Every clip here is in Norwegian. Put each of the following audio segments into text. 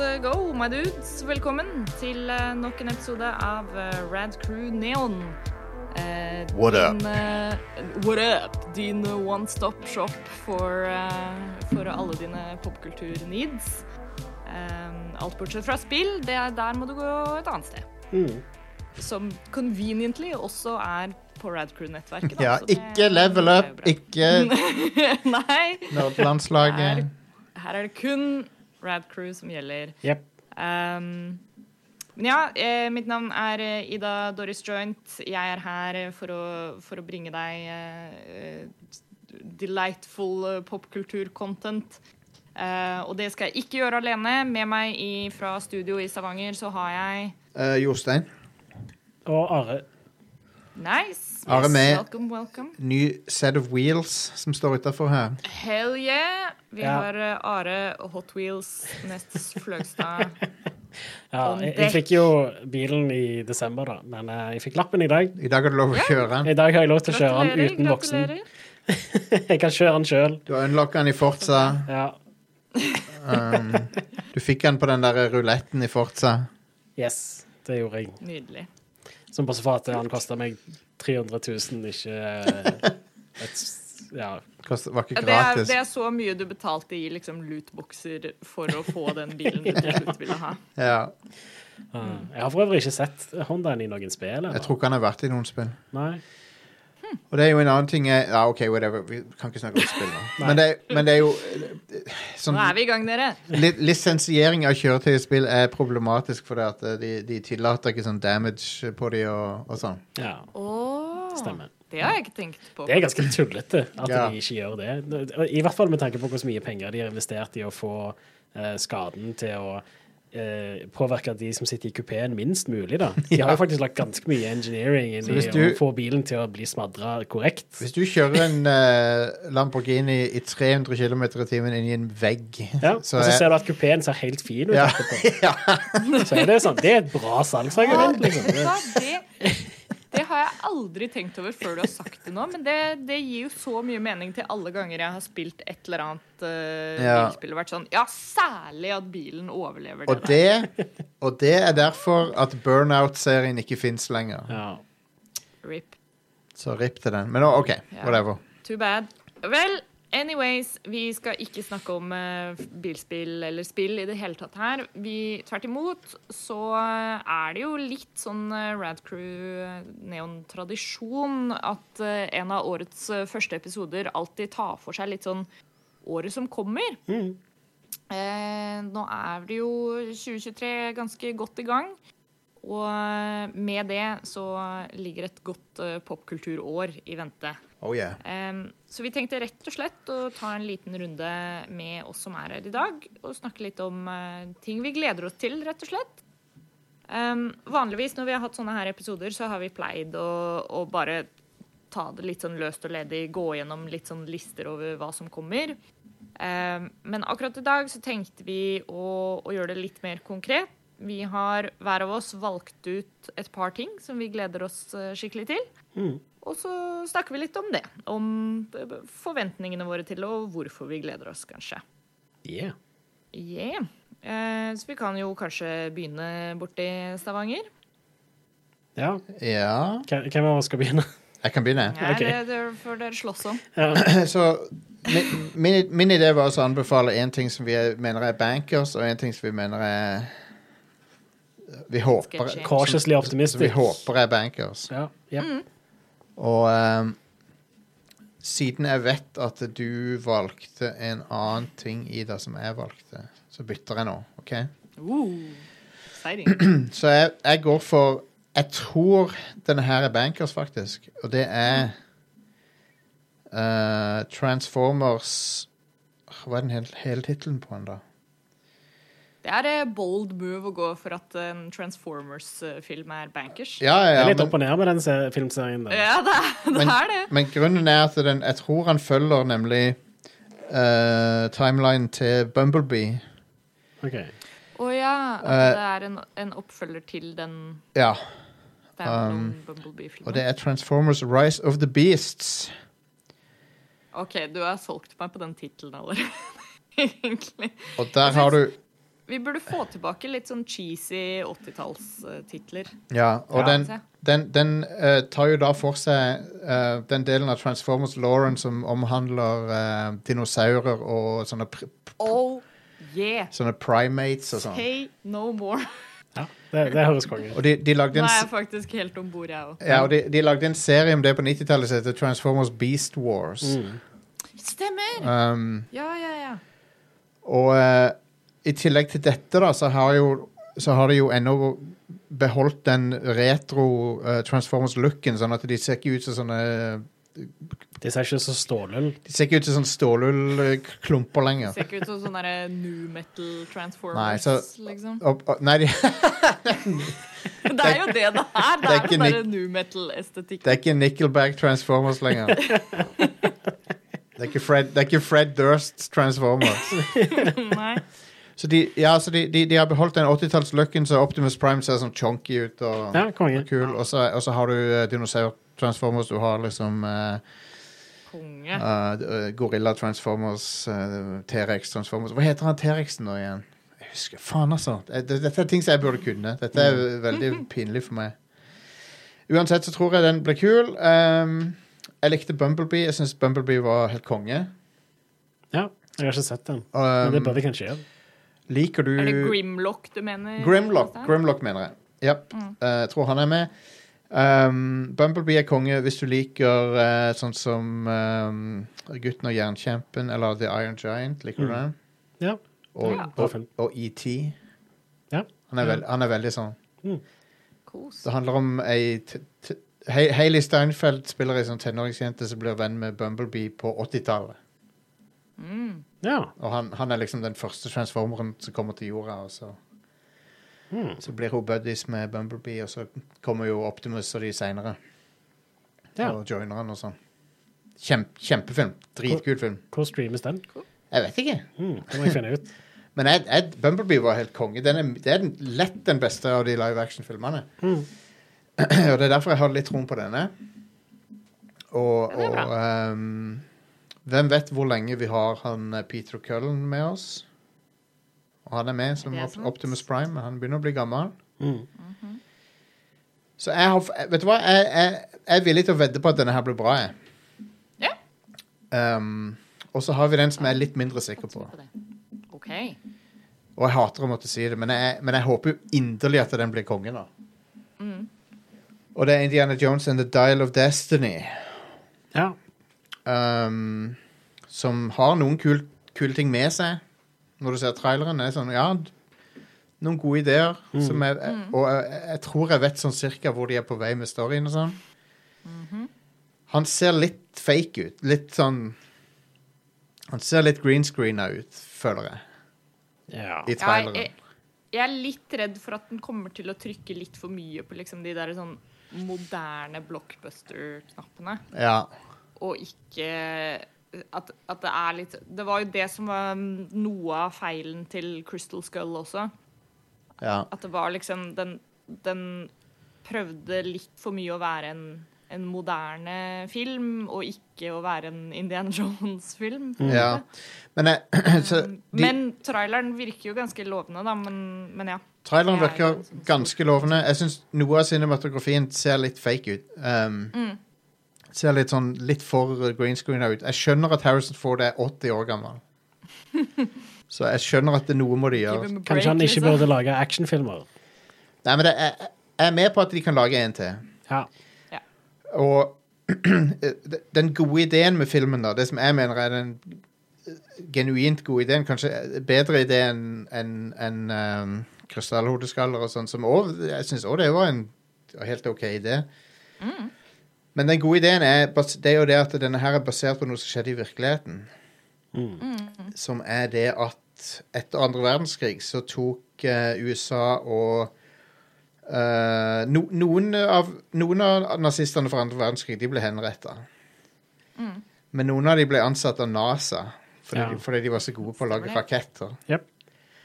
uh, go, my dudes. Velkommen til uh, nok en episode av uh, Rad Crew Neon. Uh, What din, uh, what up? Din one stop shop for, uh, for alle dine popkultur-needs. Um, alt bortsett fra spill, det er der må du gå et annet sted. Mm. Som conveniently også er på Radcrew-nettverket. Ja, ikke level up, ikke Nei. Her, Her er det kun Rad Crew som gjelder. Yep. Um, men ja, eh, mitt navn er eh, Ida Doris Joint. Jeg er her eh, for å, for å bringe deg eh, delightful eh, popkultur-content. Eh, og det skal jeg ikke gjøre alene. Med meg i, fra studio i Stavanger så har jeg Eh, Jostein, Og Are. Nice. Are med. Welcome, welcome. ny set of wheels som står utafor her. Hell yeah. Vi Ja. har eh, Are Hot Wheels Nest Fløgstad. Ja, jeg, jeg fikk jo bilen i desember, da, men eh, jeg fikk lappen i dag. I dag har du lov å kjøre den. I dag har jeg lov til å kjøre den uten voksen. Jeg kan kjøre den sjøl. Du har unlocka den i Forza. Ja. Um, du fikk den på den der ruletten i Forza. Yes, det gjorde jeg. Nydelig. Som bare for at han kosta meg 300 000, ikke eh, et Ja. Kost, var ikke Ja, det, er, gratis. det er så mye du betalte i liksom lootboxer for å få den bilen du til slutt ville ha. Ja. eh, Jeg har for øvrig ikke sett Hondaen i noen spill. Eller? Jeg tror ikke han har vært i noen spill. Nei. Og det er jo en annen ting jeg, Ja, OK, whatever. Vi kan ikke snakke om spill nå. Men det, men det er jo eh, sånn Nå er vi i gang, dere. li, Lisensiering av kjøretøy i spill er problematisk fordi at eh, de, de tillater ikke sånn damage på de og, og sånn. Ja, Åh, stemmer. Det har jeg ikke tenkt på. Det er ganske tullete at Ja. de ikke gjør det. I hvert fall med tanke på hvor mye penger de har investert i å få eh, skaden til å eh, påvirke de som sitter i kupeen, minst mulig. da. De har jo faktisk lagt ganske mye engineering inn i å få bilen til å bli smadra korrekt. Hvis du kjører en eh, Lamborghini i 300 km i timen inn i en vegg Ja, så og så er- ser du at kupeen ser helt fin ut Ja. etterpå. Så er det sånn, det er et bra salgsargument. Vet liksom. Det, har jeg aldri tenkt over før du har sagt det nå, men det, det gir jo så mye mening til alle ganger jeg har spilt et eller annet uh, Ja. bilspill og vært sånn Ja, særlig at bilen overlever det. Og det, og det er derfor at Burnout-serien ikke fins lenger. Ja. Rip. Så rip til den. Men OK, Ja. whatever. Too bad. Vel, anyways, vi skal ikke snakke om eh, bilspill eller spill i det hele tatt her. Vi, tvert imot så er det jo litt sånn uh, Radcrew neon-tradisjon at eh, en av årets eh, første episoder alltid tar for seg litt sånn året som kommer. Mm. Eh, nå er det jo 2023 ganske godt i gang. Og eh, med det så ligger et godt eh, popkulturår i vente. Oh yeah. Em, så vi tenkte rett og slett å ta en liten runde med oss som er her i dag, og snakke litt om eh, ting vi gleder oss til, rett og slett. Um, vanligvis når vi har hatt sånne her episoder, så har vi pleid å, å bare ta det litt sånn løst og ledig, gå gjennom litt sånn lister over hva som kommer. Um, men akkurat i dag så tenkte vi å, å gjøre det litt mer konkret. Vi har hver av oss valgt ut et par ting som vi gleder oss eh, skikkelig til. Mm. Og så snakker vi litt om det. Om forventningene våre til og hvorfor vi gleder oss, kanskje. Yeah. Yeah. Eh, så vi kan jo kanskje begynne borti Stavanger. ja. Ja Hvem av oss skal begynne? Jeg kan begynne. Ja, okay. det, det får dere slåss om. Ja. Så min, min, min idé var å anbefale én ting som vi er, mener er bankers, og én ting som vi mener er Vi håper som vi håper er bankers. Ja. Yep. Og um, siden jeg vet at du valgte en annen ting, Ida, som jeg valgte, så bytter jeg nå. OK? Ooh. Så jeg, jeg går for Jeg tror denne her er bankers, faktisk. Og det er uh, Transformers Hva er den hele, hele tittelen på den, da? Det er eh, bold move å gå for at en Transformers-film er bankers. Ja, ja, Det er ja, litt opp og ned med den filmserien. Der. Ja, det det. Men- Er det. men grunnen er at den, jeg tror han følger nemlig uh, timeline til Bumblebee. Ok. Å ja. At Eh, det er en, en oppfølger til den Ja. Um, Bumblebee-filmen. Og det er Transformers Rise of the Beasts. OK, du har solgt meg på den tittelen allerede, egentlig. Og der har du Vi burde få tilbake litt sånn cheesy 80-tallstitler. Ja, og Ja. den, den, den uh, tar jo da for seg uh, den delen av Transformers Lauren som omhandler uh, dinosaurer og sånne, pr Oh yeah! sånne primates og sånn. Say no more. Ja, det, det høres konge ut. De, de Nå er jeg faktisk helt om bord, jeg òg. Ja, og de, de lagde en serie om det på 90-tallet som heter Transformers Beast Wars. Mm. Stemmer! Um, Ja, ja, ja. og eh, i tillegg til dette, da, så har, jo, så har de jo ennå beholdt den retro uh, Transformers-looken, sånn at de ser ikke ut som sånne De ser ikke så stålull. De ser ikke ut som sånne stålullklumper lenger. De Ser ikke ut som sånne der new metal Nei, så- liksom. Og, og, nei, de, Det er jo det det er. Det Det er er den derre new metal-estetikk. det er ikke Nickelback Transformers lenger. Det er ikke Fred, det er ikke Fred Durst Transformers. Nei. Så de, ja, så de, de, de har beholdt den 80-tallslooken, så Optimus Prime ser sånn chonky ut og, Ja, konge. og kul. Og så, og så har du uh, dinosaur Transformers, du har liksom uh, Konge. uh, Gorilla Transformers, uh, T-rex Transformers Hva heter han T-rexen nå igjen? Jeg husker, faen altså. Det- det- Dette er ting som jeg burde kunne. Dette er veldig pinlig for meg. Uansett så tror jeg den ble kul. Um, jeg likte Bumblebee. Jeg syns Bumblebee var helt konge. Ja, jeg har ikke sett den. Men det Um, bør vi kanskje gjøre. Liker du Er det Grimlock du mener? Grimlock, Grimlock mener jeg. Ja, Mm. Uh, jeg tror han er med. Um, Bumblebee er konge hvis du liker uh, sånn som um, Gutten og jernkjempen eller The Iron Giant. Liker du Mm. den? Ja. Og, Ja. Og, og ET. Ja. Han er, veld, han er veldig sånn. Kos. Det handler om ei Hailey Steinfeld spiller ei sånn tenåringsjente som blir venn med Bumblebee på 80-tallet. Mm. Ja. Og han, han er liksom den første transformeren som kommer til jorda. Og så, Hmm. så blir hun buddies med Bumblebee, og så kommer jo Optimus og de seinere. ja. Og joiner han og sånn. Kjempe, kjempefilm. Dritkul film. Hvor streames den? Jeg vet ikke. Mm, det må jeg finne ut. Men Ed, Ed, Bumblebee var helt konge. Den er, det er den, lett den beste av de live action-filmene. Mm. og det er derfor jeg har litt troen på denne. Og, Ja, og ehm, hvem vet hvor lenge vi har han eh, Peter Cullen med oss? Og han er med som Det er Op sant. Optimus Prime. men Han begynner å bli gammel. Mm. Så jeg har, vet du hva? Jeg, jeg, jeg er villig til å vedde på at denne her blir bra. Jeg. Ja. Ehm, og så har vi den som jeg er litt mindre sikker på. OK. Og jeg hater å måtte si det, men jeg, men jeg håper jo inderlig at den blir konge nå. Mm. Og det er Indiana Jones and The Dial of Destiny. Ja. Ehm, som har noen kule kul ting med seg. Når du ser traileren, er det sånn Ja, noen gode ideer. Mm. Som jeg, og jeg, jeg tror jeg vet sånn cirka hvor de er på vei med storyen og sånn. Han ser litt fake ut. Litt sånn Han ser litt green screena ut, føler jeg, ja. i Ja, traileren. jeg, jeg er litt redd for at den kommer til å trykke litt for mye på liksom de der sånn moderne blockbuster-knappene. Ja. Og ikke at, at det er litt Det var jo det som var noe av feilen til Crystal Skull også. ja. At det var liksom Den, den prøvde litt for mye å være en, en moderne film, og ikke å være en Indiana Jones-film. ja. Men, de, Men traileren virker jo ganske lovende, da. Men, men ja. traileren er virker sånn- ganske lovende. Jeg syns noe av cinematografien ser litt fake ut. Um, Mm. Ser litt sånn litt for green screena ut. Jeg skjønner at Harrison Ford er 80 år gammel. Så jeg skjønner at det noe må de gjøre. Kanskje han ikke liksom. burde lage actionfilmer. Nei, men det er, jeg er med på at de kan lage en til. Ja. Og den gode ideen med filmen, da, det som jeg mener er den genuint gode ideen, kanskje bedre idé enn en, en, um, krystallhodeskaller og sånn, som òg jeg syns òg det var en helt OK idé. Men den gode ideen er, det er jo det at denne her er basert på noe som skjedde i virkeligheten. Mm. Som er det at etter andre verdenskrig så tok uh, USA og uh, no, noen, av, noen av nazistene fra andre verdenskrig de ble henretta. Men noen av de ble ansatt av NASA fordi, Ja. de, fordi de var så gode på å lage raketter. Yep.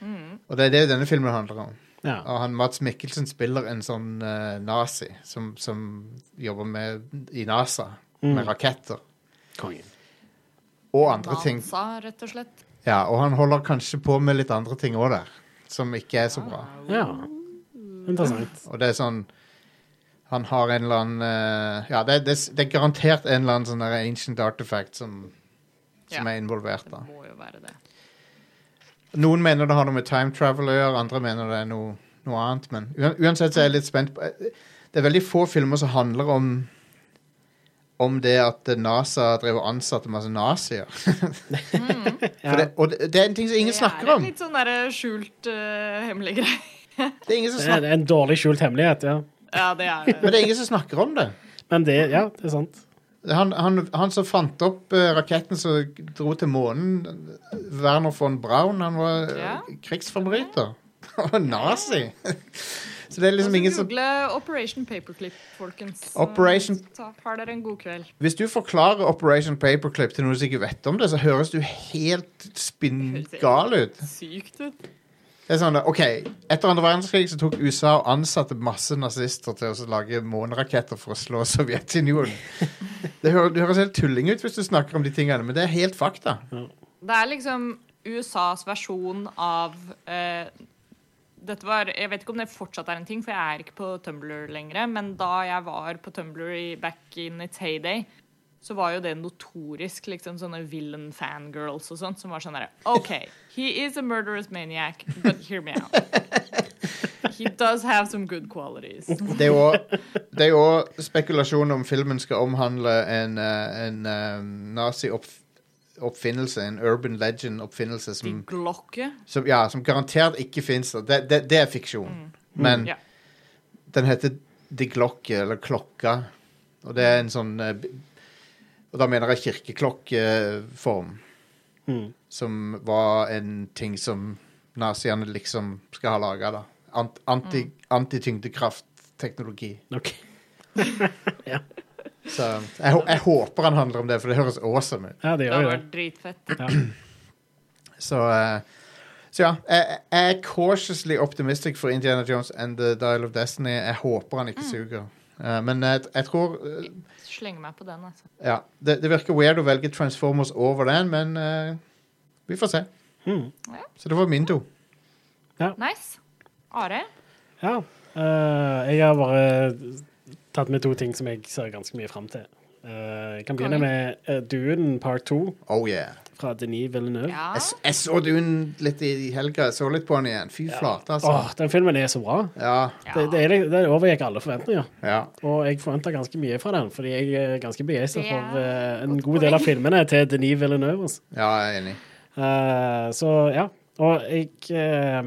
Mm. Og det er det denne filmen handler om. Ja. Og han Mats Mikkelsen spiller en sånn uh, nazi som, som jobber med, i NASA med Mm. raketter. Kongen. Og andre ting. NASA, rett og slett. Ja, og han holder kanskje på med litt andre ting òg der. som ikke er så bra. Ja. Interessant. Og det er sånn Han har en eller annen uh, Ja, det, det, det er garantert en eller annen sånn ancient artifact som, som Ja. er involvert. da. Det må jo være det. Noen mener det har noe med time travel å gjøre, andre mener det er noe, noe annet. Men uansett så er jeg litt spent på Det er veldig få filmer som handler om om det at NASA drev og ansatte masse nazier. For det, og det, det er en ting som ingen snakker om. Det er en litt sånn der skjult uh, hemmelig greie. Det er ingen som Det er en dårlig skjult hemmelighet, ja. Ja, det er det. men det er ingen som snakker om det. Men det, ja, det er sant. Han, han, han som fant opp eh, raketten som dro til månen, Werner von Braun, han var uh, Ja. krigsforbryter. Var nazi. Så det er liksom ingen som Google Operation Paperclip, folkens. Operation- har dere en god kveld. Hvis du forklarer Operation Paperclip til noen som ikke vet om det, så høres du helt spinngal ut. Sykt ut. Det er sånn, ok, Etter andre verdenskrig så tok USA og ansatte masse nazister til å lage måneraketter for å slå Sovjetunionen. Det, hø det høres helt tulling ut hvis du snakker om de tingene, men det er helt fakta. Det er liksom USAs versjon av eh, dette var, Jeg vet ikke om det fortsatt er en ting, for jeg er ikke på Tumblr lenger. Men da jeg var på Tumblr i back in its heyday, så var jo det notorisk liksom sånne villain fangirls og sånt som var sånn derre OK, he is a murderous maniac, but hear me out. He does have some good qualities. Det er jo spekulasjon om filmen skal omhandle en, eh, en um, nazi-oppfinnelse, en urban legend-oppfinnelse som, som, ja, som garantert ikke fins. Det, det, det er fiksjon. Men yeah. den heter De Glocke, eller Klokka. Og det er en sånn b- Og da mener jeg kirkeklokkeform. Mm. Som var en ting som naziene liksom skal ha laga, da. Ant, anti, Antityngdekraftteknologi. Ok. Så jeg, jeg håper han handler om det, for det høres awesome ut. Ja, det Det gjør det. vært dritfett. Ja. Så, eh, så ja, jeg, jeg er cautiously optimistic for Indiana Jones and The Dial of Destiny. Jeg håper han ikke suger. Eh, men jeg, jeg tror eh, Slenger meg på den, altså. Ja, det, det virker weird å velge Transformers over den, men eh, vi får se. Mm. Så det var min to. Nice. Are? Ja. Uh, jeg har bare tatt med to ting som jeg ser ganske mye fram til. Uh, jeg kan begynne med uh, Dune part 2 Oh yeah. Fra Denis Villeneuve. Ja. Jeg, s- jeg så Dune litt i helga. Jeg så litt på den igjen. Fy flate, altså. Åh, den filmen er så bra. Ja, Det, det, er, det overgikk alle forventninger. ja. Og jeg forventa ganske mye fra den, fordi jeg er ganske begeistra Det er for eh, en godt god del av poeng. filmene til Denis Villeneuve. Altså. ja, jeg er enig. Eh, så ja. Og jeg eh,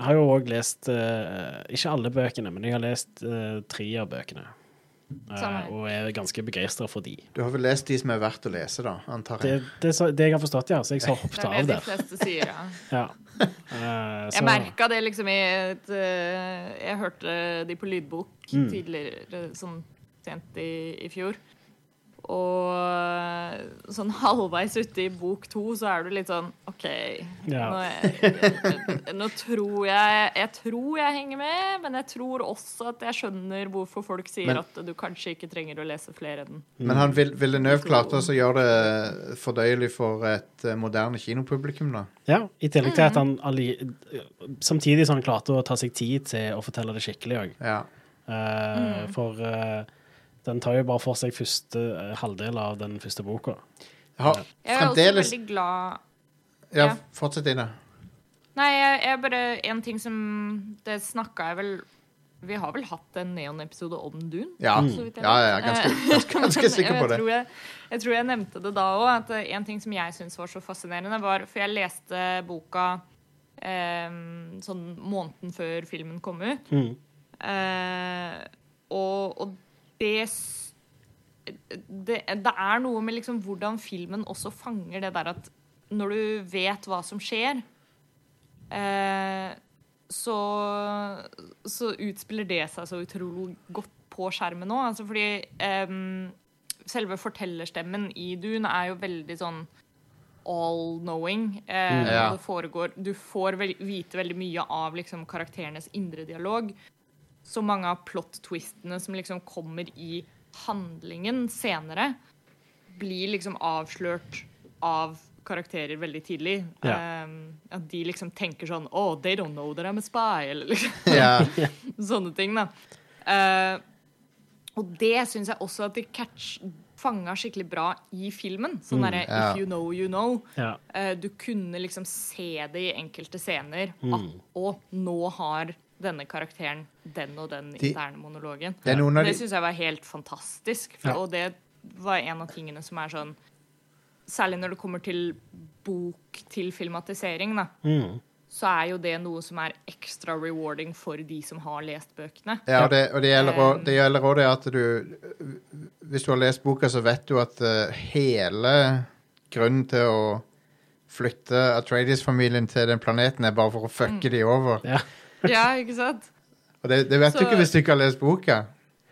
har jo òg lest eh, Ikke alle bøkene, men jeg har lest uh, tre av bøkene. Her. og er ganske begeistra for de. Du har vel lest de som er verdt å lese, da, antar Det, jeg. det, det, det jeg har forstått, ja. Så jeg har Det hoppet det av de der. fleste sier, ja. Ja. Eh, Jeg så- merka det liksom i et eh, Jeg hørte de på lydbok Mm. tidligere, sånn sent i, i fjor. Og sånn halvveis ute i bok to, så er du litt sånn OK. Ja. Nå, jeg, nå tror jeg Jeg tror jeg henger med, men jeg tror også at jeg skjønner hvorfor folk sier Men- at du kanskje ikke trenger å lese flere enn Men han vil, Nøv klarte å gjøre det fordøyelig for et eh, moderne kinopublikum, da. Ja, I tillegg til Mm. at han alli, samtidig som han klarte å ta seg tid til å fortelle det skikkelig òg. Ja. Mm. For eh, den tar jo bare for seg første eh, halvdel av den første boka. Jeg har Jeg er også veldig glad Ja, ja. fortsett, Ine. Nei, jeg, jeg bare En ting som Det snakka jeg vel Vi har vel hatt en Neon-episode om Dune? Ja, så vidt jeg ja, ja ganske, ganske, ganske sikker på det. Jeg tror jeg, jeg tror jeg nevnte det da òg, at en ting som jeg syntes var så fascinerende, var For jeg leste boka eh, sånn måneden før filmen kom ut. Mm. Eh, og, og det, det Det er noe med liksom hvordan filmen også fanger det der at når du vet hva som skjer, eh, så, så utspiller det seg så utrolig godt på skjermen nå. Altså fordi eh, selve fortellerstemmen i Dune er jo veldig sånn all-knowing. Eh, Mm. Ja. du får vite veldig mye av liksom, karakterenes indre dialog. Så mange av plot-twistene som liksom kommer i handlingen senere, blir liksom avslørt av karakterer veldig tidlig. Yeah. Um, at de liksom tenker sånn Oh, they don't know that I'm a spy. Eller liksom yeah. sånne ting, da. Uh, og det syns jeg også at de catch fanga skikkelig bra i filmen. Sånn derre ja. If you know, you know. Eh, du kunne liksom se det i enkelte scener. Mm. At, og nå har denne karakteren den og den interne monologen. Det Det de syns jeg var helt fantastisk. For, Ja. Og det var en av tingene som er sånn Særlig når det kommer til bok til filmatisering, da. Mm. Så er jo det noe som er ekstra rewarding for de som har lest bøkene. Ja, og det, og det gjelder Um, det gjelder òg det at du Hvis du har lest boka, så vet du at eh, hele grunnen til å flytte Atreides-familien til den planeten er bare for å Mm. fucke de over. Ja. Ja, ikke sant? Og det, det vet du ikke hvis du ikke har lest boka.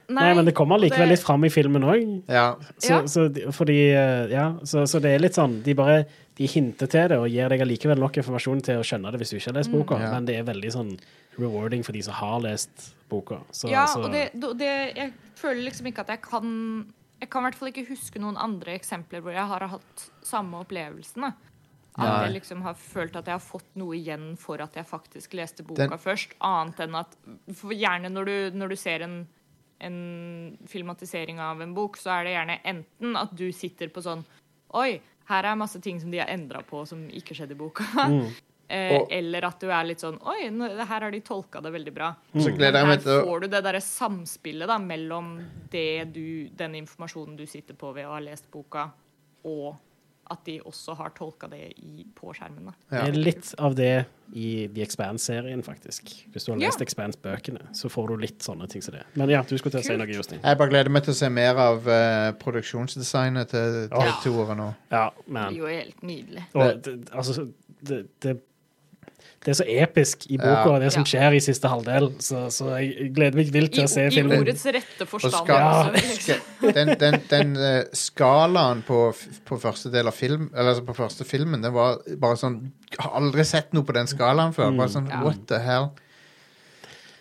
Nei, men det kommer likevel det- litt fram i filmen òg. Ja. Så, så, de- fordi, eh, ja, så, så det er litt sånn De bare de hinter til det og gir deg allikevel nok informasjon til å skjønne det hvis du ikke har lest boka, Ja. men det er veldig sånn rewarding for de som har lest boka. Så, Ja, så, og det, det, det Jeg føler liksom ikke at jeg kan Jeg kan i hvert fall ikke huske noen andre eksempler hvor jeg har hatt samme opplevelsen. da. At jeg liksom har følt at jeg har fått noe igjen for at jeg faktisk leste boka Den- først. Annet enn at Gjerne når du, når du ser en, en filmatisering av en bok, så er det gjerne enten at du sitter på sånn Oi, her er masse ting som de har endra på som ikke skjedde i boka. Eh, Og- eller at du er litt sånn Oi, nå, her har de tolka det veldig bra. Så Men gleder jeg meg her til får du det derre samspillet da, mellom det du, den informasjonen du sitter på ved å ha lest boka, og at de også har tolka det i, på skjermen. Da. Ja. Det er litt av det i The Expanse-serien, faktisk. Hvis du har Ja. lest Expanse-bøkene, så får du litt sånne ting som det. Men ja, du skulle til å si noe, Justin. Jeg bare gleder meg til å se mer av uh, produksjonsdesignet til, til Ja. toeren nå. Ja, Det er jo helt nydelig. og, det, altså, det, det, det er så episk i boka, Ja. det som skjer i siste halvdel, så, så jeg gleder meg vilt til å se I filmen. ordets rette forstand. skal- Ja. liksom. Den, den, den uh, skalaen på, på første del av film Eller altså på første filmen, det var bare sånn Jeg har aldri sett noe på den skalaen før. Bare sånn, Ja. what the hell?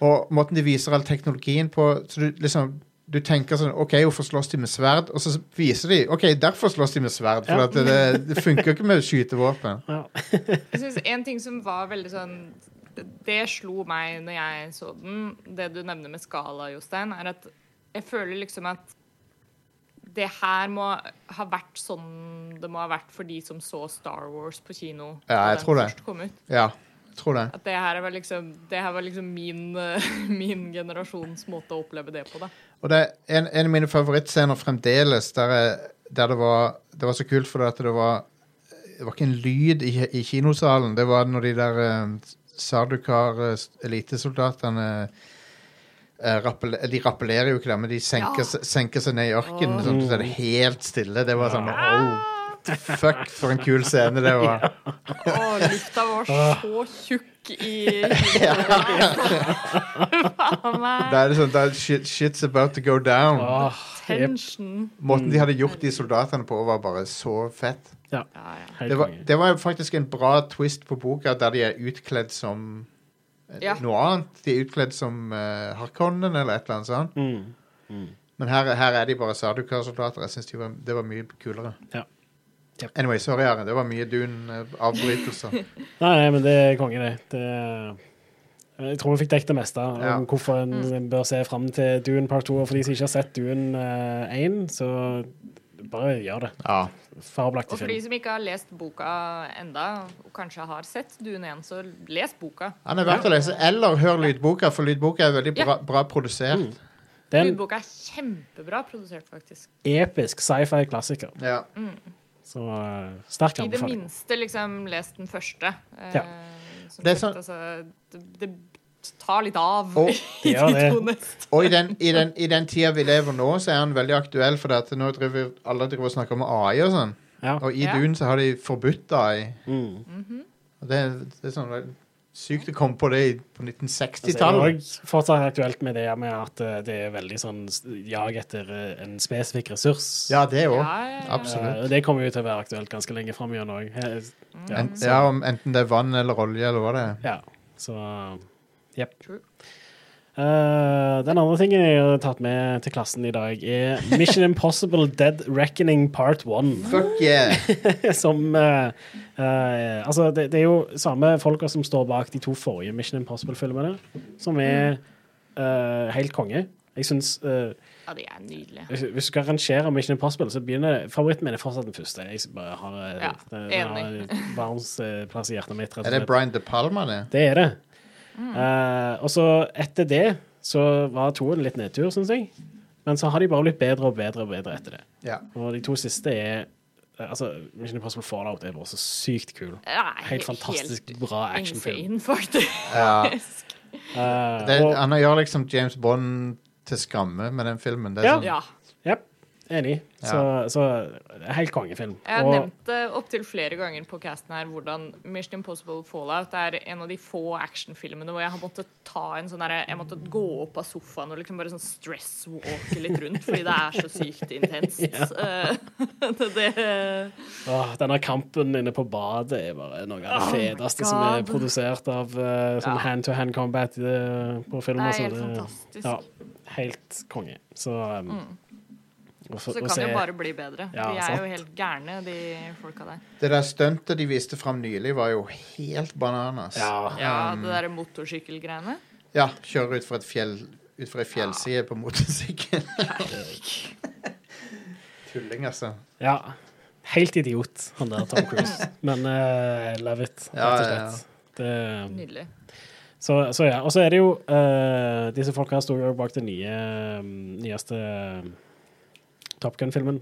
Og måten de viser all teknologien på Så du liksom du tenker sånn OK, hvorfor slåss de med sverd? Og så viser de OK, derfor slåss de med sverd. For Ja. at det, det, det funker ikke med skytevåpen. Ja. Jeg synes En ting som var veldig sånn det, det slo meg når jeg så den, det du nevner med skala, Jostein, er at jeg føler liksom at det her må ha vært sånn det må ha vært for de som så Star Wars på kino Ja, jeg tror det. først kom ut. Ja, jeg tror det. At det her var liksom, det her var liksom min, min generasjons måte å oppleve det på. da. Og det er en, en av mine favorittscener fremdeles, der, jeg, der det, var, det var så kult fordi at det var Det var ikke en lyd i, i kinosalen. Det var når de der uh, Sardukar eh, elitesoldatene eh, rappel, De rappellerer jo ikke der, men de senker, Ja. senker seg ned i ørkenen. oh. Sånn, så er det helt stille. Det var sånn oh, Fuck, for en kul scene det var. Å, lufta var så tjukk i Faen meg. Da er det sånn da er shit, Shit's about to go down. Åh, jep. Tension. Måten de hadde gjort de soldatene på, var bare så fett. ja, Ja, ja. helt Det var, konge. det var faktisk en bra twist på boka, der de er utkledd som eh, Ja. noe annet. De er utkledd som uh, Harkonnen eller et eller annet sånt. Mm. Men her, her er de bare Sardukar-soldater. Jeg synes de var, det var mye kulere. Ja. Yep. Anyway, sorry, Are. Det var mye Dune-avbrytelser. Nei, nei, men det er konge, det. det jeg tror vi fikk dekket det meste om Ja. hvorfor en Mm. bør se fram til Dune Part 2. Og for de som ikke har sett Dune eh, 1, så bare gjør det. ja. Fabelaktig Og for de som ikke har lest boka enda, og kanskje har sett Dune 1, så les boka. Han er verdt å lese. Eller hør lydboka, for lydboka er veldig bra, bra produsert. Mm. Er Lydboka er kjempebra produsert, faktisk. episk sci-fi-klassiker. Ja. Så uh, sterk I det minste liksom les den første. Eh, Ja. Som Det er sånn- altså, det, det tar litt av Og- i de to neste. Og i den, i, den, i den tida vi lever nå, så er han veldig aktuell, for at nå driver alle driver og snakker om AI og sånn. Ja. Og i Ja. Dune så har de forbudt AI. Mm. Og det, det er sånn sykt å komme på det i- på Altså, det er 1960-tallet. fortsatt aktuelt med det med at eh, det er veldig sånn jag etter eh, en spesifikk ressurs. ja, det òg. Ja, ja, ja. Absolutt. Eh, det kommer jo til å være aktuelt ganske lenge fram igjen òg. Ja, så- ja, om enten det er vann eller olje eller hva det er. ja, så jepp. Eh, den andre tingen jeg har tatt med til klassen i dag, er Mission Impossible Dead Reckoning Part 1. Fuck yeah! som uh, uh, Altså, det, det er jo samme folka som står bak de to forrige Mission Impossible-filmene, som er eh, helt konge. Jeg syns eh, Ja, de er nydelige. hvis, hvis du skal rangere Mission Impossible, så begynner favoritten min er fortsatt den første. Jeg bare har, Ja, enig. det har i hjertet mitt. Er det. Brian De Palma, det? Det er det. Eh, og så etter det så var toen litt nedtur, syns jeg. Men så har de bare blitt bedre og bedre og bedre etter det. Ja. Og de to siste er eh, Altså, Mission Impossible Fallout er bare så sykt kul. Ja, Helt fantastisk bra actionfilm. Insane, faktisk. ja. Eh, Det, og, han gjør liksom James Bond til skamme med den filmen. Det er Ja. sånn, Ja. ja, enig. Så, Ja. Så, så helt kongefilm. Jeg har Og- nevnt det opptil flere ganger på casten her hvordan Mission Impossible Fallout er en av de få actionfilmene hvor jeg har måttet ta en sånn derre Jeg måtte gå opp av sofaen og liksom bare sånn stress-walke litt rundt fordi det er så sykt intenst. ja. det, det Åh, denne kampen inne på badet er bare noe av det Oh my som er produsert av uh, sånn Ja. hand-to-hand combat uh, på film. er helt Det- fantastisk. Ja, helt konge. Så um, og Så kan det jo bare bli bedre. Ja, de er sant. jo helt gærne, de folka der. Det der stuntet de viste fram nylig, var jo helt bananas. Ja. Ja, det derre motorsykkelgreiene. Ja, kjøre ut fra et fjell Ut ei fjellside på motorsykkel. Tulling, altså. ja. Helt idiot, han der Tom Cruise. Men uh, love it, rett og ja, ja. slett. Det, Nydelig. så, så ja. Og så er det jo uh, Disse folka står jo bak det nye, um, nyeste um, Top Gun-filmen.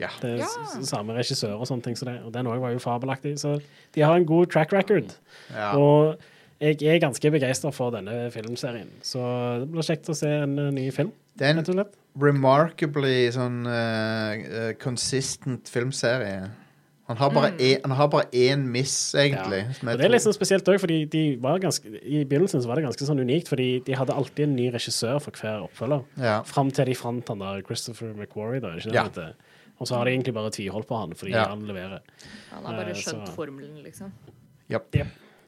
Ja. Det er Ja. samme regissør og sånne ting. Så det, og den òg var jo fabelaktig. Så de har en god track record. ja. Og jeg er ganske begeistra for denne filmserien. Så det blir kjekt å se en eh, ny film, Det er en remarkably sånn uh, uh, consistent filmserie. Han har bare én- han har bare én miss, egentlig. Ja. Og det er liksom litt sånn spesielt òg, fordi de var ganske, i begynnelsen så var det ganske sånn unikt. Fordi de hadde alltid en ny regissør for hver oppfølger. ja. Fram til de fant han der Christopher McQuarrie, da. Ikke det Ja. Og så har de egentlig bare tviholdt på han fordi Ja. han leverer. Han har bare Eh, skjønt så- formelen, liksom. Japp.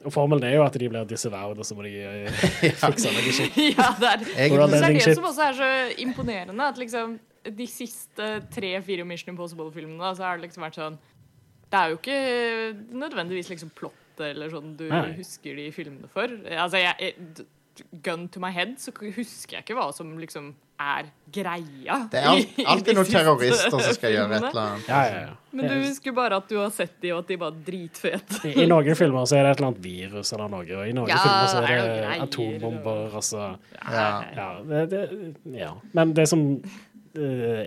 Og formelen er jo at de blir disavowed, og så må de eh, fikse noe shit. ja, det er det er det som også er så imponerende, at liksom de siste tre-fire Mission Impossible-filmene, så har det liksom vært sånn Det er jo ikke nødvendigvis liksom plott eller sånn du Nei. husker de filmene for. Altså, jeg, gun to my head, så husker jeg ikke hva som liksom er greia. Det er alt, alltid noen terrorister som skal gjøre et eller annet. Ja, ja, ja. Men du husker bare at du har sett de, og at de var dritfete. I, I noen filmer så er det et eller annet virus eller noe, og i noen Ja, filmer så er det er det atombomber. Altså. Ja. Ja, det, det, ja. Men det som uh,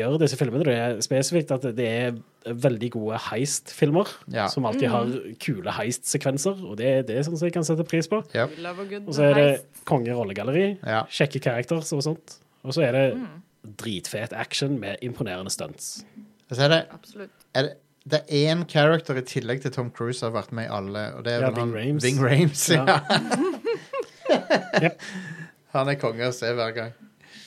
gjør disse filmene, det er spesifikt at det er veldig gode heist-filmer. Ja. Som alltid har kule heist-sekvenser, og det er det som jeg kan sette pris på. Good Og så er det kongerollegalleri, Ja. kjekke characters og sånt. Og så er det dritfet action med imponerende stunts. Så er det, Absolutt. er det det er én character i tillegg til Tom Cruise som har vært med i alle, og det er Ja, vel han Rhames. Ving Rhames. Ja. Ja. Han er konge å se hver gang.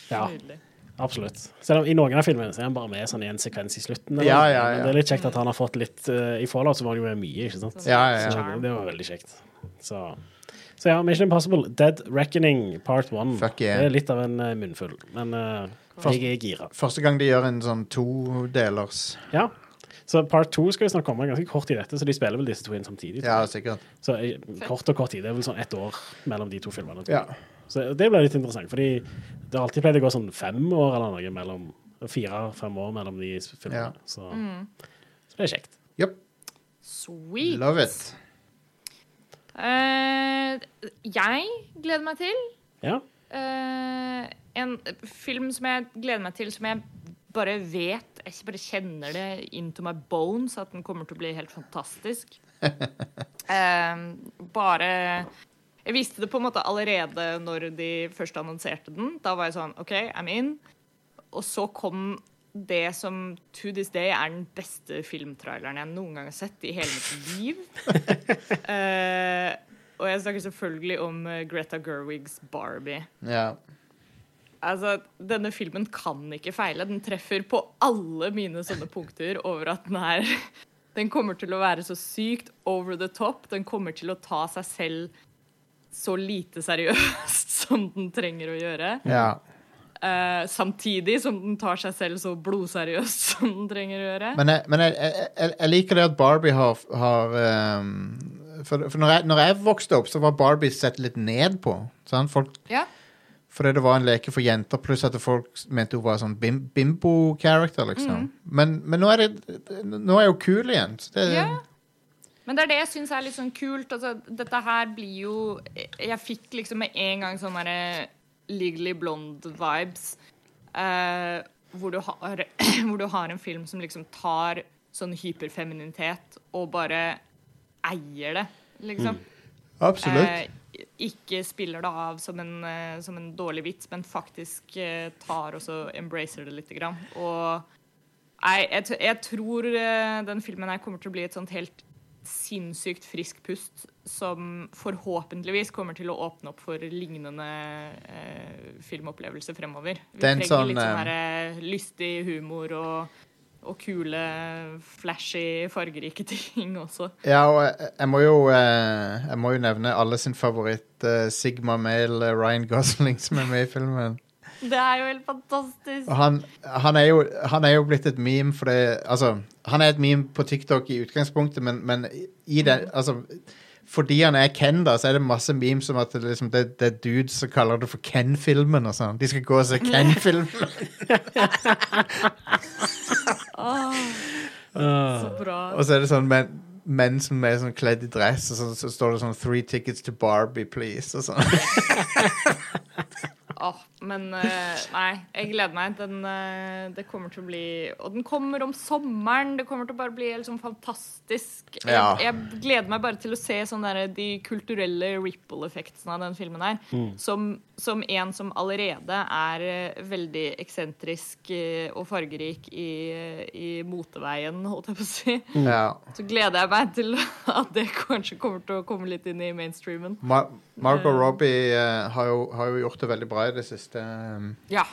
Ja, Nydelig. Absolutt. Selv om i noen av filmene så er han bare med sånn i en sekvens i slutten. Ja, ja, Men ja. det er litt kjekt at han har fått litt uh, I Fallout så var han jo med mye, ikke sant? Ja, ja, ja. Det, det var veldig kjekt. Så, så ja, Mission Impossible Dead Reckoning Part 1. Fuck yeah. Det er litt av en uh, munnfull, men eh, jeg er gira. Første gang de gjør en sånn todelers. Ja. Så Part 2 skal vi snart komme ganske kort i dette, så de spiller vel disse to inn samtidig. Ja, sikkert. Så kort og kort tid. Det er vel sånn ett år mellom de to filmene. tror Ja. Så det blir litt interessant, fordi det har alltid pleid å gå sånn fem år eller noe mellom Fire-fem år mellom de filmene. Ja. Så, Mm. så det er kjekt. Yep. Sweet. Love it. Uh, jeg gleder meg til Ja. uh, en film som jeg gleder meg til, som jeg bare vet Jeg bare kjenner det into my bones at den kommer til å bli helt fantastisk. uh, bare Jeg visste det på en måte allerede når de først annonserte den. Da var jeg sånn OK, I'm in. Og så kom det som to this day er den beste filmtraileren jeg noen gang har sett i hele mitt liv. uh, og jeg snakker selvfølgelig om eh, Greta Gerwigs Barbie. Ja. Altså, Denne filmen kan ikke feile. Den treffer på alle mine sånne punkter over at den er Den kommer til å være så sykt over the top. Den kommer til å ta seg selv så lite seriøst som den trenger å gjøre. Ja. Uh, samtidig som den tar seg selv så blodseriøst som den trenger å gjøre. Men, jeg, men jeg, jeg, jeg, liker det at Barbie har, har um, For, for når, når jeg vokste opp, så var Barbie sett litt ned på. Folk, ja. fordi det var en leke for jenter, pluss at folk mente hun var sånn bim, bimbo-character, liksom. Men, men nå er det Nå er hun kul igjen. Så det, Ja. Men det er det jeg syns er litt sånn kult. Altså, dette her blir jo Jeg fikk liksom med en gang sånne derre Legally Blonde-vibes. Eh, hvor, du har, hvor du har en film som liksom tar sånn hyperfeminitet og bare eier det, liksom. Absolutt. Eh, ikke spiller det av som en, eh, som en dårlig vits, men faktisk eh, tar og så embracer det lite grann. Og nei, jeg, jeg tror eh, den filmen her kommer til å bli et sånt helt sinnssykt frisk pust som forhåpentligvis kommer til å åpne opp for lignende eh, filmopplevelser fremover. Vi er trenger sånn, litt sånn eh, her, lystig humor og, og kule, flashy, fargerike ting også. Ja, og jeg, jeg må jo eh, Jeg må jo nevne alle sin favoritt eh, Sigma Male eh, Ryan Gosling som er med i filmen. Det er jo helt fantastisk. Og han, han, er jo, han er jo blitt et meme fordi Altså, han er et meme på TikTok i utgangspunktet, men, men i det Altså, fordi han er Ken, da, så er det masse memes om at det, liksom, det, det er dudes som kaller det for Ken-filmen og sånn. De skal gå og se Ken-filmen. Åh, Ah. så bra. og så er det sånn menn, menn som er sånn kledd i dress, og så, så står det sånn 'Three tickets to Barbie, please', og sånn. Åh, men uh, nei, jeg gleder meg. Den, uh, det kommer til å bli Og den kommer om sommeren. Det kommer til å bare bli helt sånn fantastisk. Jeg, Ja. jeg gleder meg bare til å se sånn der, de kulturelle ripple-effektene av den filmen her. Som, som en som allerede er uh, veldig eksentrisk og fargerik i, i moteveien, holdt jeg på å si. Ja. Så gleder jeg meg til at det kanskje kommer til å komme litt inn i mainstreamen. Ma Margot Robbie har, jo, har jo gjort det veldig bra i det siste. um, Ja.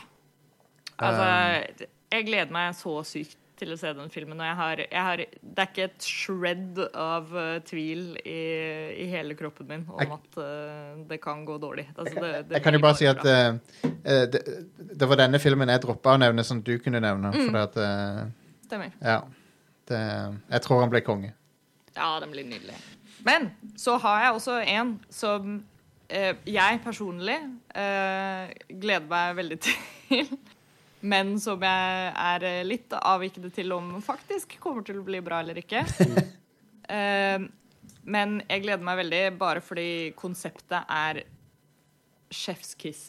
Altså, jeg gleder meg så sykt til å se den filmen. Og jeg har, jeg har Det er ikke et shred av uh, tvil i, i hele kroppen min om Jeg- at uh, det kan gå dårlig. Altså, det, det Jeg kan jo bare si at eh, eh, det, det var denne filmen jeg droppa å nevne, som du kunne nevne. Mm. For at eh, Stemmer. Ja. Det, jeg tror han ble konge. Ja, den blir nydelig. Men så har jeg også en som jeg personlig eh, gleder meg veldig til. Men som jeg er eh, litt avvikende til om faktisk kommer til å bli bra eller ikke. Eh, men jeg gleder meg veldig bare fordi konseptet er chef's kiss.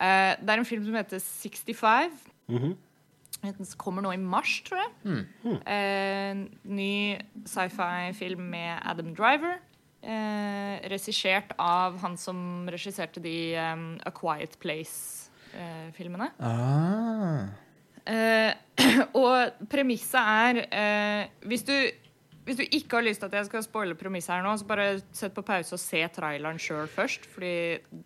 Eh, det er en film som heter 65. Den kommer nå i mars, tror jeg. Eh, ny sci-fi-film med Adam Driver. Eh, Regissert av han som regisserte de um, A Quiet Place-filmene. Ah. Eh, og premisset er eh, hvis, du, hvis du ikke har lyst til at jeg skal spoile premisset her nå, så bare sett på pause og se traileren sjøl først, fordi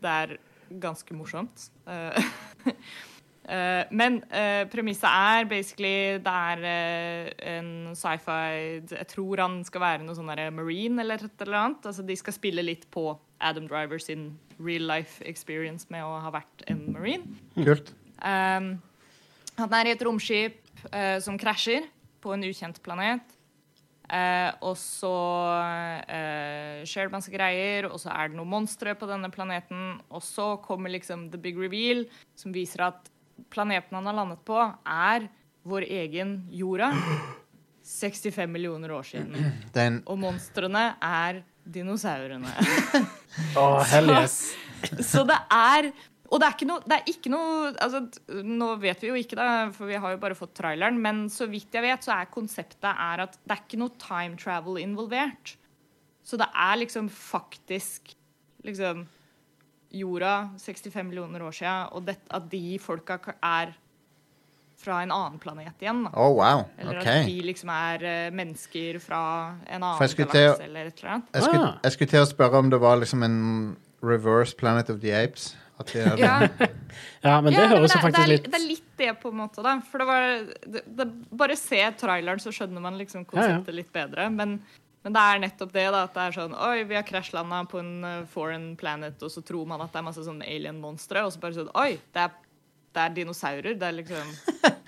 det er ganske morsomt. Eh, men uh, premisset er basically Det er eh, en sci-fi Jeg tror han skal være noe sånn marine eller et eller annet. Altså De skal spille litt på Adam Driver sin real life experience med å ha vært en marine. Kult. Um, han er i et romskip uh, som krasjer på en ukjent planet. Uh, og så uh, skjer det masse greier, og så er det noen monstre på denne planeten. Og så kommer liksom the big reveal, som viser at planeten han har landet på, er vår egen jorda. 65 millioner år siden. Den Og monstrene er dinosaurene. oh, hell yes. Så det er Og det er ikke noe, det er ikke noe altså, Nå vet vi jo ikke, da, for vi har jo bare fått traileren, men så vidt jeg vet, så er konseptet er at det er ikke noe time travel involvert. Så det er liksom faktisk liksom jorda 65 millioner år siden, og det, at de folka er fra en annen planet igjen. Da. Oh, wow. Eller at de liksom er uh, mennesker fra en annen galakse eller et eller annet. Jeg skulle, Ah. jeg skulle til å spørre om det var liksom en reverse Planet of the Apes. At de hadde, Ja, Ja, men det Ja, høres jo faktisk litt Det er litt det, på en måte. da For det var det, det, Bare se traileren, så skjønner man liksom konseptet litt bedre. Men, Men det er nettopp det, da. At det er sånn Oi, vi har krasjlanda på en eh, foreign planet, og så tror man at det er masse sånn alien-monstre, og så bare sånn Oi, det er, det er dinosaurer. Det er liksom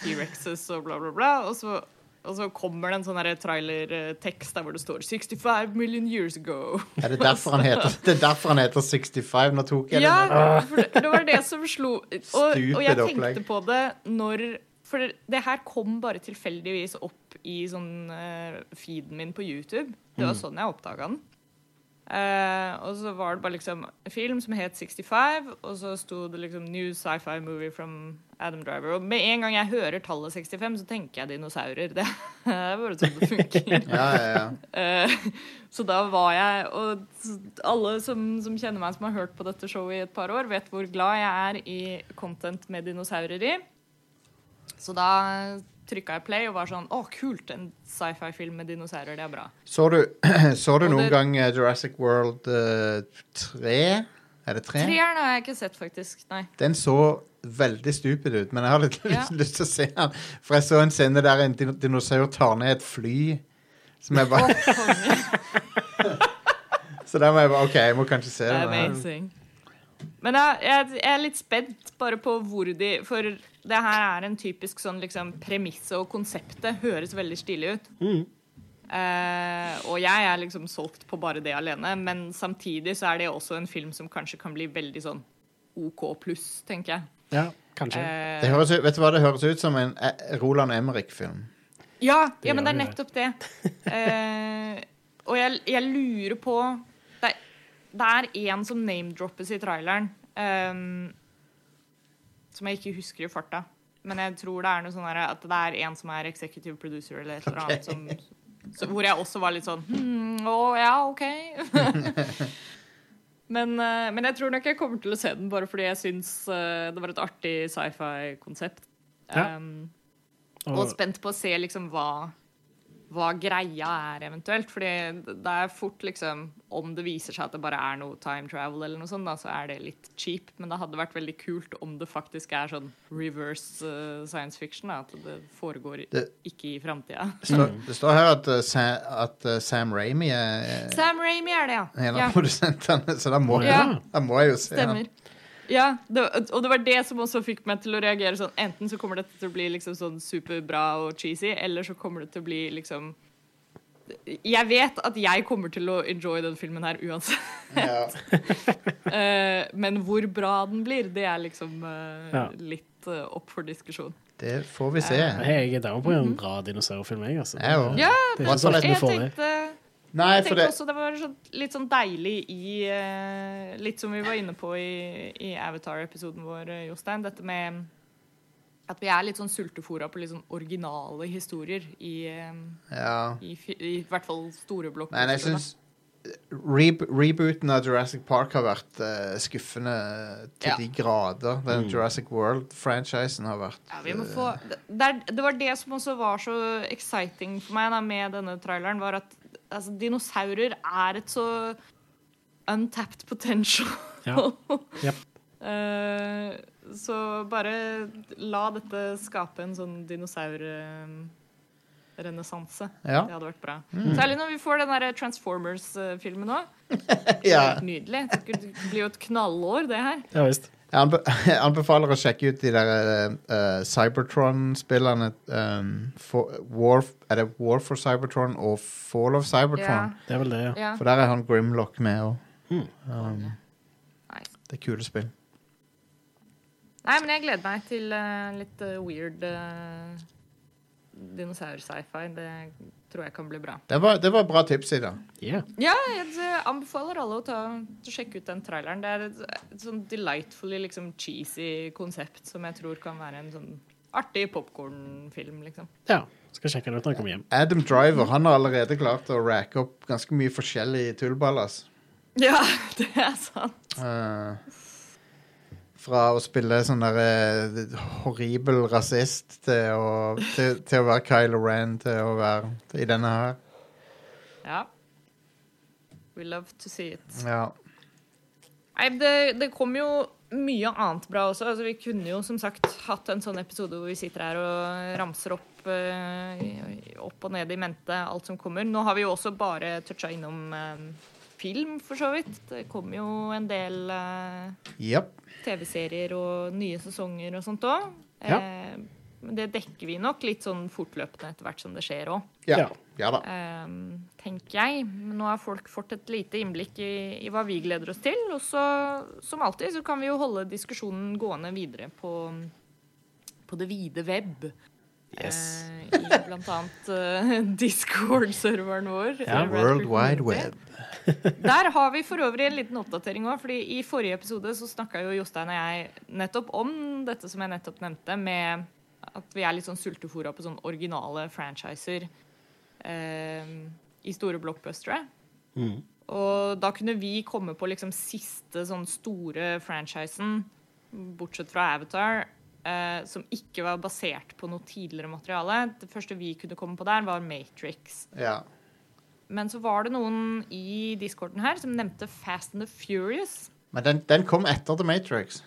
T-rexes og bla, bla, bla. Og så, og så kommer det en sånn trailertekst der hvor det står 65 million years ago. Er det derfor han heter, det er derfor han heter 65? Nå tok jeg Ja, den. for det, det var det som slo Og, og jeg tenkte på det når For det, det her kom bare tilfeldigvis opp i sånn uh, feeden min på YouTube. Det Mm. var sånn jeg oppdaga den. Uh, og så var det bare liksom en film som het 65, og så sto det liksom 'New sci-fi movie from Adam Driver'. Og med en gang jeg hører tallet 65, så tenker jeg dinosaurer. Det er bare sånn det funker. Ja, ja, ja. Uh, så da var jeg Og alle som, som kjenner meg, som har hørt på dette showet i et par år, vet hvor glad jeg er i content med dinosaurer i. Så da trykka jeg play og var sånn Å, kult! En sci-fi-film med dinosaurer, det er bra. Så du, så du noen det- gang eh, Jurassic World eh, 3? Er det 3? Treeren har jeg ikke sett, faktisk. Nei. Den så veldig stupid ut, men jeg har litt Ja. lyst til å se den. For jeg så en scene der en din- dinosaur tar ned et fly. Som jeg bare, så der må jeg bare OK, jeg må kanskje se her. Amazing. Men jeg, jeg, er litt spent bare på hvor de For det her er en typisk sånn liksom Premisset og konseptet høres veldig stilig ut. Mm. Eh, og jeg er liksom solgt på bare det alene, men samtidig så er det også en film som kanskje kan bli veldig sånn OK pluss, tenker jeg. Ja, kanskje. Eh, Det høres vet du hva det høres ut som? En eh, Roland Emrik-film. ja, ja, men det er nettopp det. Eh, og jeg, jeg lurer på Det er, en som name-droppes i traileren, Um, som jeg ikke husker i farta. Men jeg tror det er noe sånn at det er en som er executive producer eller et eller annet. Som, så, hvor jeg også var litt sånn hm, Å ja, OK. men, uh, men jeg tror nok jeg kommer til å se den bare fordi jeg syns uh, det var et artig sci-fi-konsept. Ja. og... og spent på å se liksom hva hva greia er eventuelt. Fordi det er fort liksom Om det viser seg at det bare er noe time travel, eller noe sånt, da, så er det litt cheap. Men det hadde vært veldig kult om det faktisk er sånn reverse uh, science fiction. Da, at det foregår Det- ikke i framtida. Det står, her at, uh, Sa, at uh, Sam Ramy er Sam Ramy er det, ja. en av ja. produsentene, så da må, Ja. da må jeg jo se. Stemmer. Ja, det, og det var det som også fikk meg til å reagere sånn Enten så kommer dette til å bli liksom sånn superbra og cheesy, eller så kommer det til å bli liksom Jeg vet at jeg kommer til å enjoy den filmen her uansett. Ja. Eh, men hvor bra den blir, det er liksom eh, litt eh, opp for diskusjon. Det får vi se. Jeg er down på en bra dinosaurfilm, jeg, altså. Jeg òg. Ja, Det er ikke så lett vi jeg får det. Nei, jeg tenkte det også det var sånn, litt sånn deilig i eh, Litt som vi var inne på i, i Avatar-episoden vår, eh, Jostein. Dette med at vi er litt sånn sultefora på litt sånn originale historier i, eh, Ja. i, i hvert fall store blokker. Men jeg syns re rebooten av Jurassic Park har vært uh, skuffende til Ja. de grader. Den Jurassic World-franchisen har vært Ja, vi må få, det, det var det som også var så exciting for meg da, med denne traileren, var at altså, dinosaurer er et så untapped potential. Ja. yep. uh, så bare la dette skape en sånn dinosaurrenessanse. Ja. Det hadde vært bra. Særlig når vi får den der Transformers-filmen òg. ja. Nydelig. Det blir jo et knallår, det her. Ja visst. Jeg anbefaler å sjekke ut de der uh, Cybertron-spillene. Um, War, er det War for Cybertron og Fall of Cybertron? Det er vel det, ja. ja. For der er han Grimlock med òg. Mm. Um, det er kule spill. Nei, men jeg gleder meg til uh, litt uh, weird uh, dinosaur-sci-fi. Det tror jeg kan bli bra. Det var, det var bra tips, Ida. Yeah. Ja, jeg eh, anbefaler alle å ta, å sjekke ut den traileren. Det er et, et sånn delightfully liksom cheesy konsept som jeg tror kan være en sånn artig popkornfilm, liksom. ja. Skal sjekke det ut når jeg kommer hjem. Adam Driver han har allerede klart å racke opp ganske mye forskjellig tullballas. Ja, det er sant. Eh, fra å spille sånn der eh, horribel rasist til å, til, til å være Kylo Ren til å være i denne her. Ja. We love to see it. Ja. Nei, det, det kom jo mye annet bra også. Altså, vi kunne jo som sagt hatt en sånn episode hvor vi sitter her og ramser opp eh, opp og ned i mente alt som kommer. Nå har vi jo også bare toucha innom eh, film, for så vidt. Det kommer jo en del eh, yep. TV-serier og nye sesonger og sånt òg. Ja. Eh, men det dekker vi nok litt sånn fortløpende etter hvert som det skjer òg. Ja. Ja. Ehm, tenker jeg. Men nå har folk fått et lite innblikk i, i hva vi gleder oss til. Og så, som alltid, så kan vi jo holde diskusjonen gående videre på, på det vide web. Yes. Eh, I blant annet uh, Discord-serveren vår. Ja, World Wide Web. Der har vi for øvrig en liten oppdatering òg. fordi i forrige episode så snakka jo Jostein og jeg nettopp om dette som jeg nettopp nevnte, med at vi er litt sånn sultefòra på sånn originale franchiser eh, i store blockbustere. Mm. Og da kunne vi komme på liksom siste sånn store franchisen, bortsett fra Avatar, eh, som ikke var basert på noe tidligere materiale. Det første vi kunne komme på der, var Matrix. Ja. Men så var det noen i discorden her som nevnte Fast and the Furious. Men den, den kom etter The Matrix.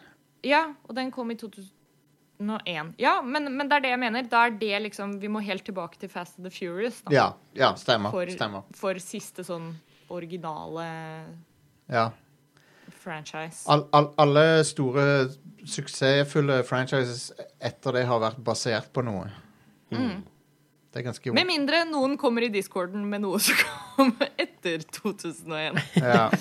Ja, og den kom i 2001. Ja, men, men det er det jeg mener. Da er det liksom Vi må helt tilbake til Fast and the Furious. Da, Ja, ja stemmer. For- stemmer. For siste sånn originale Ja. Franchise. All, all, alle store, suksessfulle franchises etter det har vært basert på noe. Det er ganske Med mindre noen kommer i discorden med noe som kom etter 2001. ja.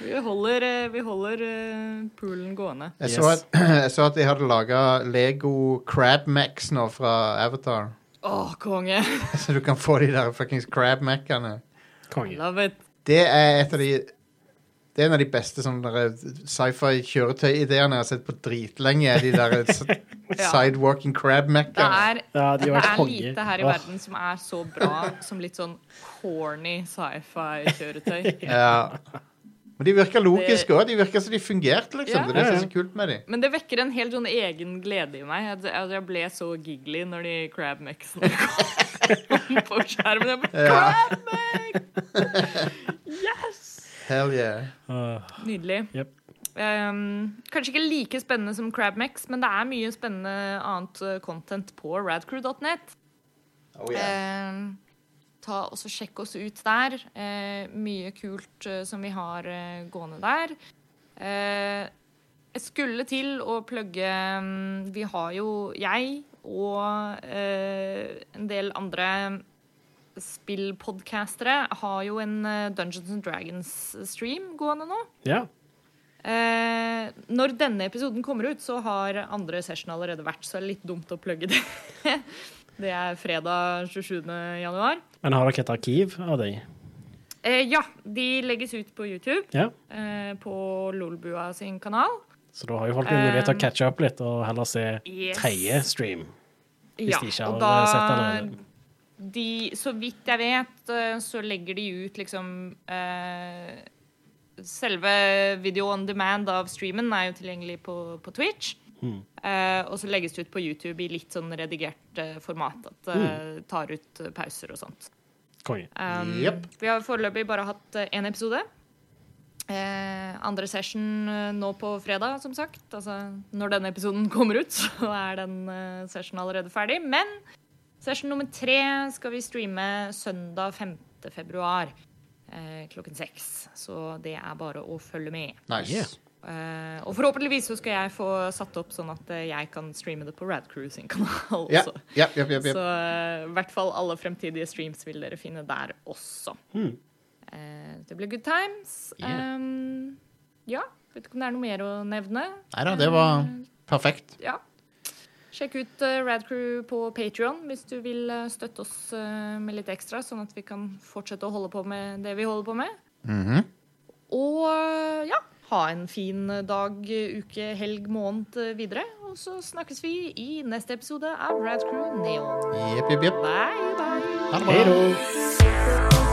Vi holder, eh, vi holder eh, poolen gående. jeg, så at, jeg så at de hadde laga Lego Crab Max nå fra Avatar. Å, konge! Så du kan få de der fuckings Crab Mac-ene. Konge. Love it. Det er et av de Det er en av de beste sci-fi-kjøretøy-ideene jeg har sett på dritlenge. De der sidewalking Crab Det er, Ja, de det er lite her i verden som er så bra som litt sånn corny sci-fi-kjøretøy. Ja. Men de virker logiske òg. De virker som de fungerte, liksom. Ja. Det er det som er så kult med de. Men det vekker en helt sånn egen glede i meg. Jeg ble så giggly når de crab maxene kom på skjermen. Jeg ble, Ja. crab max! Hell yeah. Nydelig. Yep. Um, kanskje ikke like spennende som Crabmax, men det er mye spennende annet uh, content på radcrew.net. Oh, Um, ta og Sjekk oss ut der. Uh, mye kult uh, som vi har uh, gående der. Eh, jeg skulle til å plugge um, Vi har jo jeg og eh, en del andre spillpodcastere har jo en eh, Dungeons and Dragons-stream gående nå. Ja. Eh, når denne episoden kommer ut, så har andre session allerede vært, så det er litt dumt å plugge det. det er fredag 27. januar. Men har dere et arkiv av dem? Eh, ja, de legges ut på YouTube, Ja. eh, på Lolbua sin kanal. Så da har jo folk mulighet til å Um, catche opp litt og heller se Yes. tredje stream. Hvis Ja, de ikke har har sett den allerede. De, så vidt jeg vet, eh, så legger de ut liksom eh, Selve video on demand av streamen er jo tilgjengelig på, på Twitch. Mm. Eh, og så legges det ut på YouTube i litt sånn redigert eh, format. At det Mm. tar ut eh, pauser og sånt. Konge. Um, yep. Vi har foreløpig bare hatt én episode. Eh, andre session eh, nå på fredag, som sagt. Altså, når denne episoden kommer ut, så er den eh, session allerede ferdig. Men session nummer tre skal vi streame søndag 5. februar eh, klokken seks. Så det er bare å følge med. Nice. Yeah. Eh, og forhåpentligvis så skal jeg få satt opp sånn at eh, jeg kan streame det på Radcrew sin kanal Ja, også. Yeah. ja, ja, ja. Så eh, i hvert fall alle fremtidige streams vil dere finne der også. Hmm. Eh, det blir good times. Yeah. Um, ja, vet ikke om det er noe mer å nevne. Neida, det var perfekt. ja. Sjekk ut uh, Radcrew på Patrion hvis du vil eh, støtte oss eh, med litt ekstra, sånn at vi kan fortsette å holde på med det vi holder på med. Mhm. Og eh, ja, ha en fin dag, uke, helg, måned eh, videre. Og så snakkes vi i neste episode av Radcrew Neon. Jepp, jepp, jepp. Bye, bye. Ha det bra.